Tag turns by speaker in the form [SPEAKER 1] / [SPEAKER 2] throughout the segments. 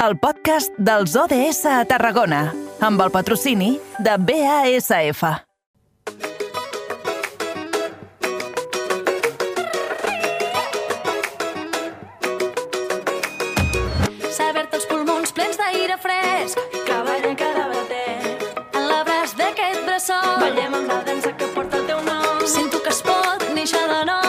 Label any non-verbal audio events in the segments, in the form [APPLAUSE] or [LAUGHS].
[SPEAKER 1] el podcast dels ODS a Tarragona, amb el patrocini de BASF.
[SPEAKER 2] Saber-te els pulmons plens d'aire fresc que ballen cada bater. En l'abraç d'aquest bressol ballem amb la dansa que porta el teu nom. Sento que es pot néixer de nou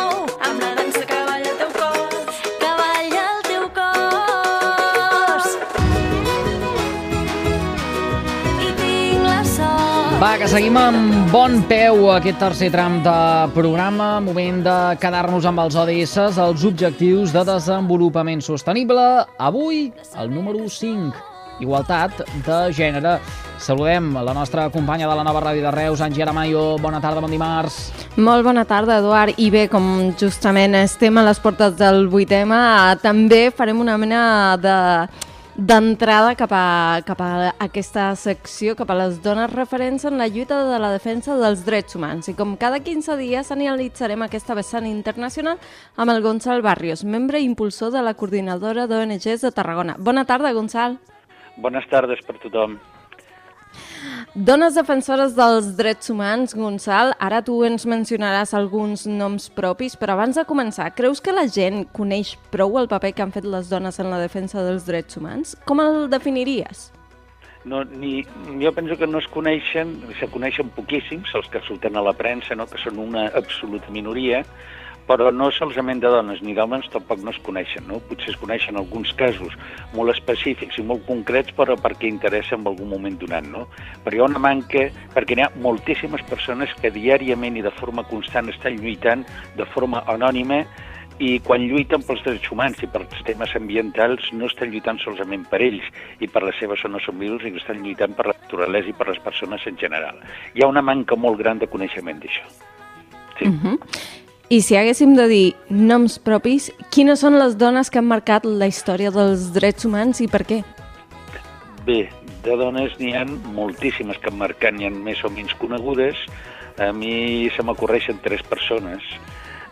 [SPEAKER 3] Va, que seguim amb bon peu aquest tercer tram de programa. Moment de quedar-nos amb els ODS, els Objectius de Desenvolupament Sostenible. Avui, el número 5, igualtat de gènere. Saludem la nostra companya de la nova ràdio de Reus, Angela Mayo. Bona tarda, bon dimarts.
[SPEAKER 4] Molt bona tarda, Eduard. I bé, com justament estem a les portes del 8M, també farem una mena de d'entrada cap, a, cap a aquesta secció, cap a les dones referents en la lluita de la defensa dels drets humans. I com cada 15 dies analitzarem aquesta vessant internacional amb el Gonçal Barrios, membre i impulsor de la coordinadora d'ONGs de Tarragona. Bona tarda, Gonçal.
[SPEAKER 5] Bones tardes per tothom.
[SPEAKER 4] Dones defensores dels drets humans, Gonçal, ara tu ens mencionaràs alguns noms propis, però abans de començar, creus que la gent coneix prou el paper que han fet les dones en la defensa dels drets humans? Com el definiries?
[SPEAKER 5] No, ni, jo penso que no es coneixen, se coneixen poquíssims, els que surten a la premsa, no? que són una absoluta minoria, però no solament de dones ni d'homes tampoc no es coneixen. No? Potser es coneixen alguns casos molt específics i molt concrets, però perquè interessa en algun moment donat. No? Però hi ha una manca, perquè n'hi ha moltíssimes persones que diàriament i de forma constant estan lluitant de forma anònima i quan lluiten pels drets humans i pels temes ambientals no estan lluitant solament per ells i per les seves zones humils, i estan lluitant per la naturalesa i per les persones en general. Hi ha una manca molt gran de coneixement d'això. Sí.
[SPEAKER 4] Uh -huh. I si haguéssim de dir noms propis, quines són les dones que han marcat la història dels drets humans i per què?
[SPEAKER 5] Bé, de dones n'hi ha moltíssimes que han marcat, n'hi ha més o menys conegudes. A mi se m'ocorreixen tres persones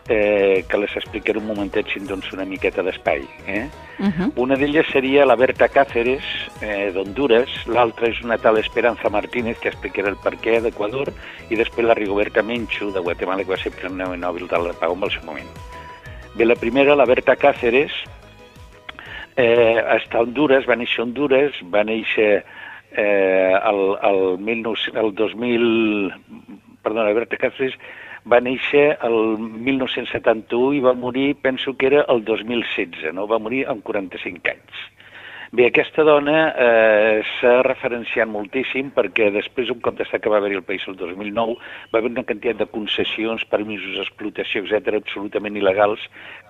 [SPEAKER 5] eh, que les explicaré un momentet si em dones una miqueta d'espai. Eh?
[SPEAKER 4] Uh -huh.
[SPEAKER 5] Una d'elles seria la Berta Cáceres, eh, d'Honduras, l'altra és una tal Esperanza Martínez, que explicarà el per què, d'Equador, i després la Rigoberta Menchu, de Guatemala, que va ser Premi Nobel de la Pau en el seu moment. Bé, la primera, la Berta Cáceres, eh, està a Honduras, va néixer a Honduras, va néixer eh, el, el, 19, el 2000... Perdona, Berta Cáceres va néixer el 1971 i va morir, penso que era el 2016, no? va morir amb 45 anys. Bé, aquesta dona eh, s'ha referenciat moltíssim perquè després, un cop d'estar que va haver-hi el país el 2009, va haver una quantitat de concessions, permisos d'explotació, etc absolutament il·legals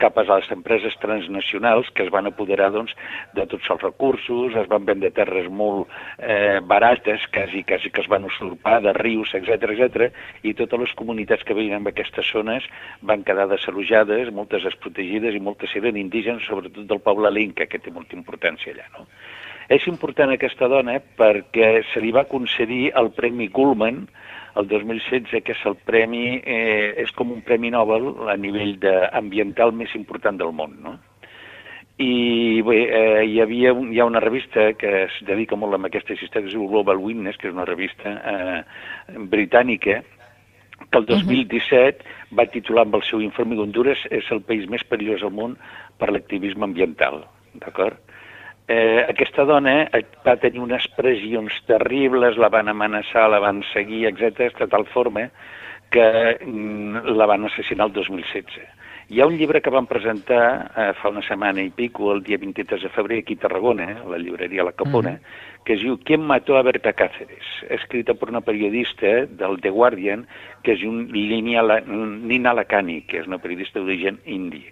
[SPEAKER 5] cap a les empreses transnacionals que es van apoderar doncs, de tots els recursos, es van vendre terres molt eh, barates, quasi, quasi que es van usurpar, de rius, etc etc i totes les comunitats que veien en aquestes zones van quedar desalojades, moltes desprotegides i moltes eren indígenes, sobretot del poble Linca, que té molta importància allà. No? És important aquesta dona perquè se li va concedir el Premi Gullman el 2016, que és el premi, eh, és com un premi Nobel a nivell de, ambiental més important del món, no? I bé, eh, hi havia un, hi ha una revista que es dedica molt a aquesta història, que es diu Global Witness, que és una revista eh, britànica, que el 2017 va titular amb el seu informe que Honduras és el país més perillós del món per l'activisme ambiental, d'acord? Eh, aquesta dona eh, va tenir unes pressions terribles, la van amenaçar, la van seguir, etc de tal forma que mm, la van assassinar el 2016. Hi ha un llibre que van presentar eh, fa una setmana i pico, el dia 23 de febrer, aquí a Tarragona, eh, a la llibreria La Capona, mm. que es diu ¿Quién mató a Berta Cáceres? Escrita per una periodista del The Guardian, que és un Nina, Nina Lacani, que és una periodista d'origen indi.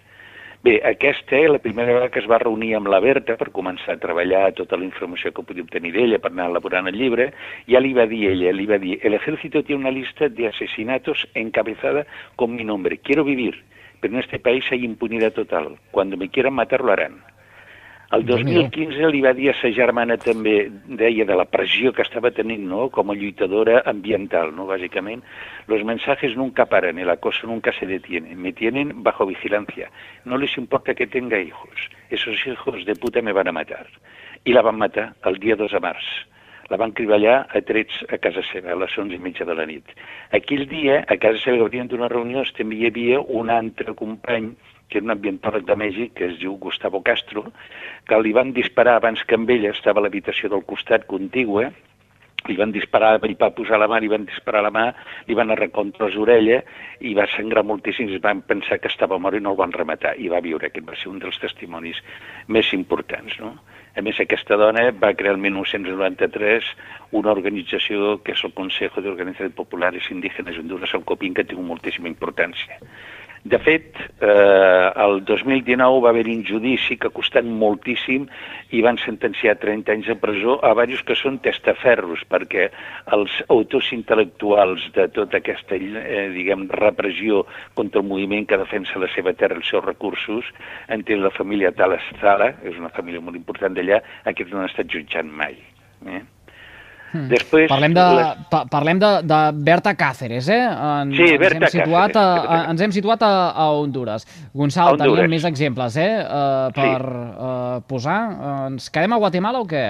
[SPEAKER 5] Bé, aquesta és la primera vegada que es va reunir amb la Berta per començar a treballar tota la informació que podia obtenir d'ella per anar elaborant el llibre, ja li va dir ella, li va el ejército tiene una lista de asesinatos encabezada con mi nombre, quiero vivir, pero en este país hay impunidad total, cuando me quieran matar lo harán. El 2015 li va dir a sa germana també, deia de la pressió que estava tenint no? com a lluitadora ambiental, no? bàsicament, los mensajes nunca paran, el acoso nunca se detiene, me tienen bajo vigilancia, no les importa que tenga hijos, esos hijos de puta me van a matar. i la van matar el dia 2 de març. La van criballar a trets a casa seva, a les 11 i mitja de la nit. Aquell dia, a casa seva, que venien d'una reunió, també hi havia un altre company que era un ambientòleg de Mèxic, que es diu Gustavo Castro, que li van disparar abans que amb ella estava a l'habitació del costat contigua, li van disparar, li va posar la mà, li van disparar la mà, li van arrencar contra les orelles i va sangrar moltíssim, i van pensar que estava mort i no el van rematar, i va viure. Aquest va ser un dels testimonis més importants, no? A més, aquesta dona va crear el 1993 una organització que és el Consejo de Organizaciones Populares Indígenas Honduras, el COPIN, que tingut moltíssima importància. De fet, eh, el 2019 va haver-hi un judici que ha costat moltíssim i van sentenciar 30 anys de presó a diversos que són testaferros, perquè els autors intel·lectuals de tota aquesta eh, diguem, repressió contra el moviment que defensa la seva terra i els seus recursos, entre la família Talasala, és una família molt important d'allà, aquests no han estat jutjant mai. Eh?
[SPEAKER 3] Hmm. Després, parlem de, les... pa, parlem de, de Berta Cáceres, eh? En,
[SPEAKER 5] sí,
[SPEAKER 3] ens
[SPEAKER 5] Berta
[SPEAKER 3] hem situat
[SPEAKER 5] Cáceres.
[SPEAKER 3] A, a, ens hem situat a, a Honduras. Gonçal,
[SPEAKER 5] Honduras.
[SPEAKER 3] teníem més exemples, eh? Uh, per
[SPEAKER 5] Sí.
[SPEAKER 3] uh, posar. Uh, ens quedem a Guatemala o què?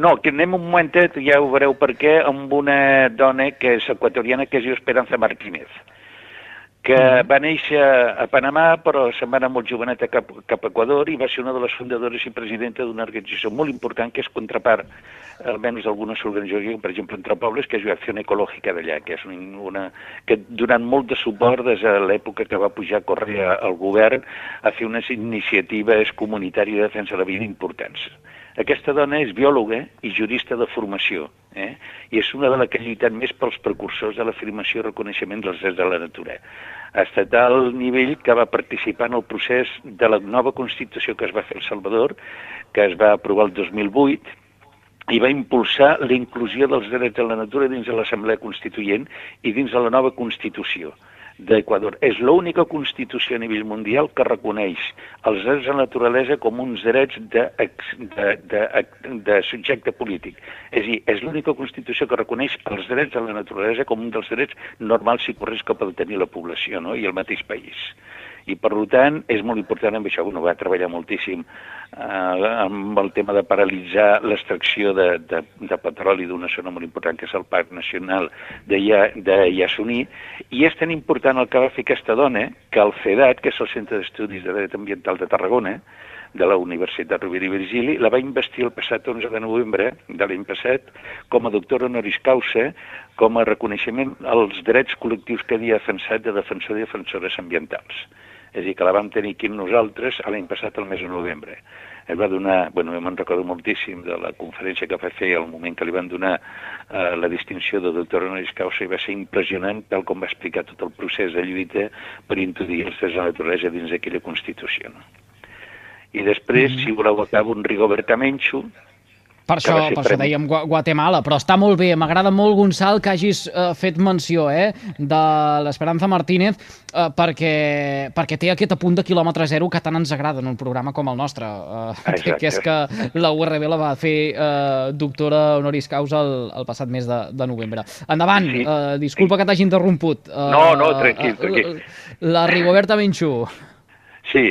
[SPEAKER 5] No, que anem un momentet, ja ho veureu per què, amb una dona que és equatoriana que es diu Esperanza Martínez que va néixer a Panamà, però se'n va anar molt joveneta cap, cap a Equador i va ser una de les fundadores i presidenta d'una organització molt important que és contrapart, almenys d'algunes organitzacions, per exemple, entre pobles, que és Acció Ecològica d'allà, que és una, que donant molt de suport des de l'època que va pujar a córrer al govern a fer unes iniciatives comunitàries de defensa de la vida importants. Aquesta dona és biòloga i jurista de formació, eh? i és una de les que ha lluitat més pels precursors de l'afirmació i reconeixement dels drets de la natura. Ha estat al nivell que va participar en el procés de la nova Constitució que es va fer El Salvador, que es va aprovar el 2008, i va impulsar la inclusió dels drets de la natura dins de l'Assemblea Constituent i dins de la nova Constitució d'Equador. És l'única Constitució a nivell mundial que reconeix els drets de la naturalesa com uns drets de, de, de, de subjecte polític. És a dir, és l'única Constitució que reconeix els drets de la naturalesa com un dels drets normals i corrents que pot tenir la població no? i el mateix país. I, per tant, és molt important amb això. Bueno, va treballar moltíssim eh, amb el tema de paralitzar l'extracció de, de, de petroli d'una zona molt important, que és el Parc Nacional de, Ya, de Yasuní, i és tan important el que va fer aquesta dona que el CEDAT, que és el Centre d'Estudis de Dret Ambiental de Tarragona, de la Universitat Rovira i Virgili, la va investir el passat 11 de novembre de l'any passat com a doctora honoris causa, com a reconeixement als drets col·lectius que havia defensat de defensor i defensores ambientals. És a dir, que la vam tenir aquí amb nosaltres l'any passat, el mes de novembre. Es va donar, bueno, me'n recordo moltíssim de la conferència que va fer al moment que li van donar eh, la distinció de doctor honoris causa i va ser impressionant tal com va explicar tot el procés de lluita per introduir els drets de la naturalesa dins d'aquella Constitució. No? I després, mm -hmm. si voleu, acabo un Rigoberta Menchu,
[SPEAKER 3] Per això, per això dèiem Gua- Guatemala, però està molt bé. M'agrada molt, Gonçal, que hagis eh, fet menció eh, de l'Esperanza Martínez eh, perquè, perquè té aquest apunt de quilòmetre zero que tant ens agrada en un programa com el nostre, eh, [LAUGHS] que, que és que la URB la va fer eh, doctora honoris causa el, el passat mes de, de novembre. Endavant,
[SPEAKER 5] Sí.
[SPEAKER 3] eh, disculpa que t'hagi interromput. Eh,
[SPEAKER 5] No, no, tranquil, tranquil.
[SPEAKER 3] La Rigoberta Menchú.
[SPEAKER 5] Sí,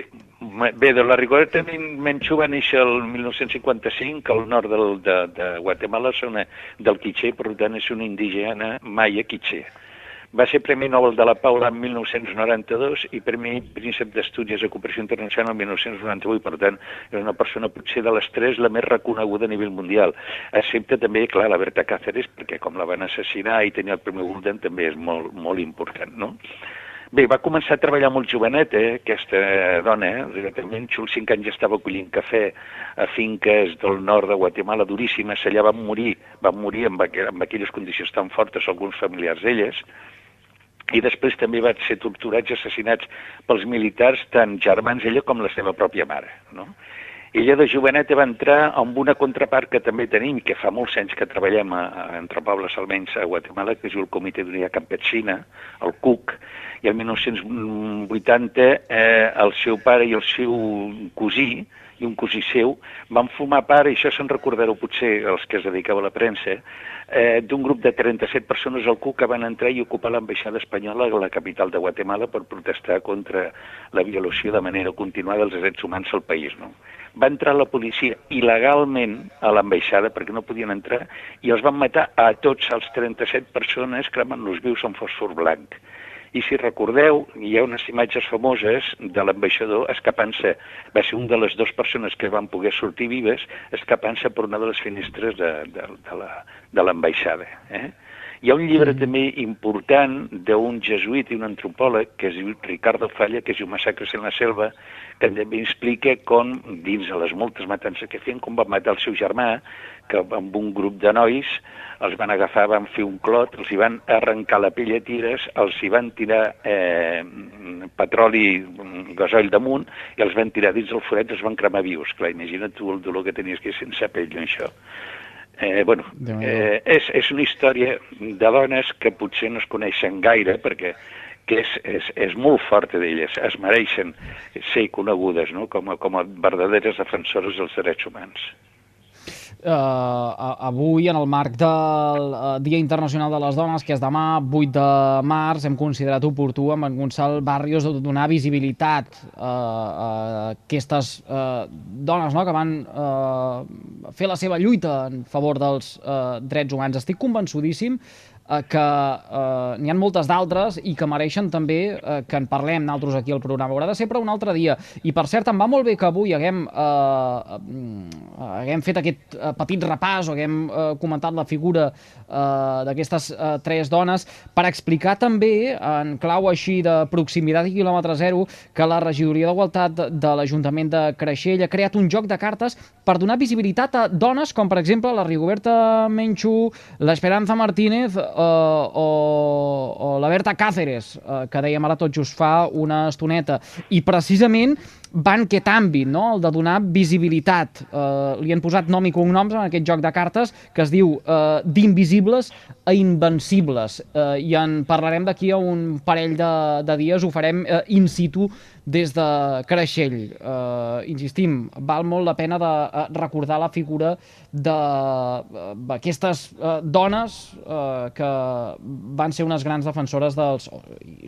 [SPEAKER 5] bé, de la Rigoberta Men- Menchú va néixer el 1955 al nord del, de, de Guatemala, zona del Quiché, per tant és una indígena maia Quiché. Va ser Premi Nobel de la Pau l'any 1992 i Premi Príncep d'Estudis de Cooperació Internacional el 1998, per tant, és una persona potser de les tres la més reconeguda a nivell mundial. Excepte també, clar, la Berta Cáceres, perquè com la van assassinar i tenia el Premi Golden també és molt, molt important, no? Bé, va començar a treballar molt jovenet, eh, aquesta dona, eh? Realment, als 5 anys ja estava collint cafè a finques del nord de Guatemala duríssimes, allà van morir, van morir amb, aqu amb aquelles condicions tan fortes alguns familiars d'elles, i després també van ser torturats i assassinats pels militars, tant germans ella com la seva pròpia mare, no? Ella de joveneta va entrar amb una contrapart que també tenim, que fa molts anys que treballem a, a, entre pobles almenys a Guatemala, que és el Comitè d'Unitat Campesina, el CUC, i el 1980 eh, el seu pare i el seu cosí, i un cosí seu van formar part, i això se'n recordareu potser els que es dedicava a la premsa, eh, d'un grup de 37 persones al CUC que van entrar i ocupar l'ambaixada espanyola a la capital de Guatemala per protestar contra la violació de manera continuada dels drets humans al país. No? Va entrar la policia il·legalment a l'ambaixada perquè no podien entrar i els van matar a tots els 37 persones cremant-los vius amb fòsfor blanc. I si recordeu, hi ha unes imatges famoses de l'ambaixador escapant-se, va ser una de les dues persones que van poder sortir vives, escapant-se per una de les finestres de, de, de l'ambaixada. Eh? Hi ha un llibre mm. també important d'un jesuït i un antropòleg que es diu Ricardo Falla, que es diu Massacres en la selva, que també explica com, dins de les moltes matances que feien, com van matar el seu germà, que amb un grup de nois els van agafar, van fer un clot, els hi van arrencar la pell a tires, els hi van tirar eh, petroli, gasoll damunt, i els van tirar dins del foret, els van cremar vius. Clar, imagina't tu el dolor que tenies que sense pell, això. Eh, bueno, eh, és, és una història de dones que potser no es coneixen gaire, perquè que és, és, és molt forta d'elles, es mereixen ser conegudes no? com, a, com a verdaderes defensores dels drets humans
[SPEAKER 3] eh, avui, en el marc del uh, Dia Internacional de les Dones, que és demà, 8 de març, hem considerat oportú amb en Gonçal Barrios de donar visibilitat uh, a aquestes uh, dones no?, que van uh, fer la seva lluita en favor dels uh, drets humans. Estic convençudíssim eh, que eh, n'hi ha moltes d'altres i que mereixen també eh, que en parlem naltros aquí al programa. Haurà de ser però un altre dia. I per cert, em va molt bé que avui haguem, eh, eh haguem fet aquest eh, petit repàs o haguem eh, comentat la figura eh, d'aquestes eh, tres dones per explicar també, en clau així de proximitat i quilòmetre zero, que la regidoria d'Igualtat de l'Ajuntament de Creixell ha creat un joc de cartes per donar visibilitat a dones com, per exemple, la Rigoberta Menchú, l'Esperanza Martínez o, o la Berta Cáceres, uh, que dèiem ara tot just fa una estoneta. I precisament va en aquest àmbit, no? el de donar visibilitat. Uh, li han posat nom i cognoms en aquest joc de cartes que es diu uh, d'invisibles a invencibles. Uh, I en parlarem d'aquí a un parell de, de dies, ho farem uh, in situ des de Creixell. Uh, insistim, val molt la pena de uh, recordar la figura d'aquestes uh, uh, dones uh, que van ser unes grans defensores dels...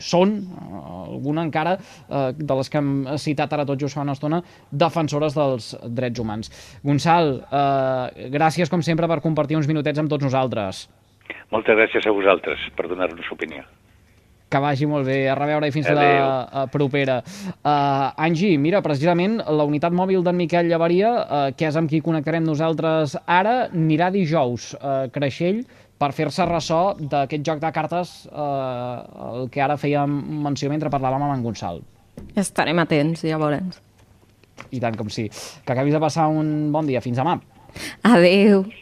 [SPEAKER 3] són, uh, alguna encara, uh, de les que hem citat ara tot just fa una estona, defensores dels drets humans. Gonçal, uh, gràcies com sempre per compartir uns minutets amb tots nosaltres.
[SPEAKER 5] Moltes gràcies a vosaltres per donar-nos opinió.
[SPEAKER 3] Que vagi molt bé. A reveure i fins Adeu. a la propera. Uh, Angi, mira, precisament la unitat mòbil d'en Miquel Llavaria, uh, que és amb qui connectarem nosaltres ara, anirà dijous a uh, Creixell per fer-se ressò d'aquest joc de cartes uh, el que ara fèiem menció mentre parlàvem amb en Gonçal.
[SPEAKER 4] Estarem atents, llavors.
[SPEAKER 3] I tant com sí. Que acabis de passar un bon dia. Fins demà.
[SPEAKER 4] Adeu.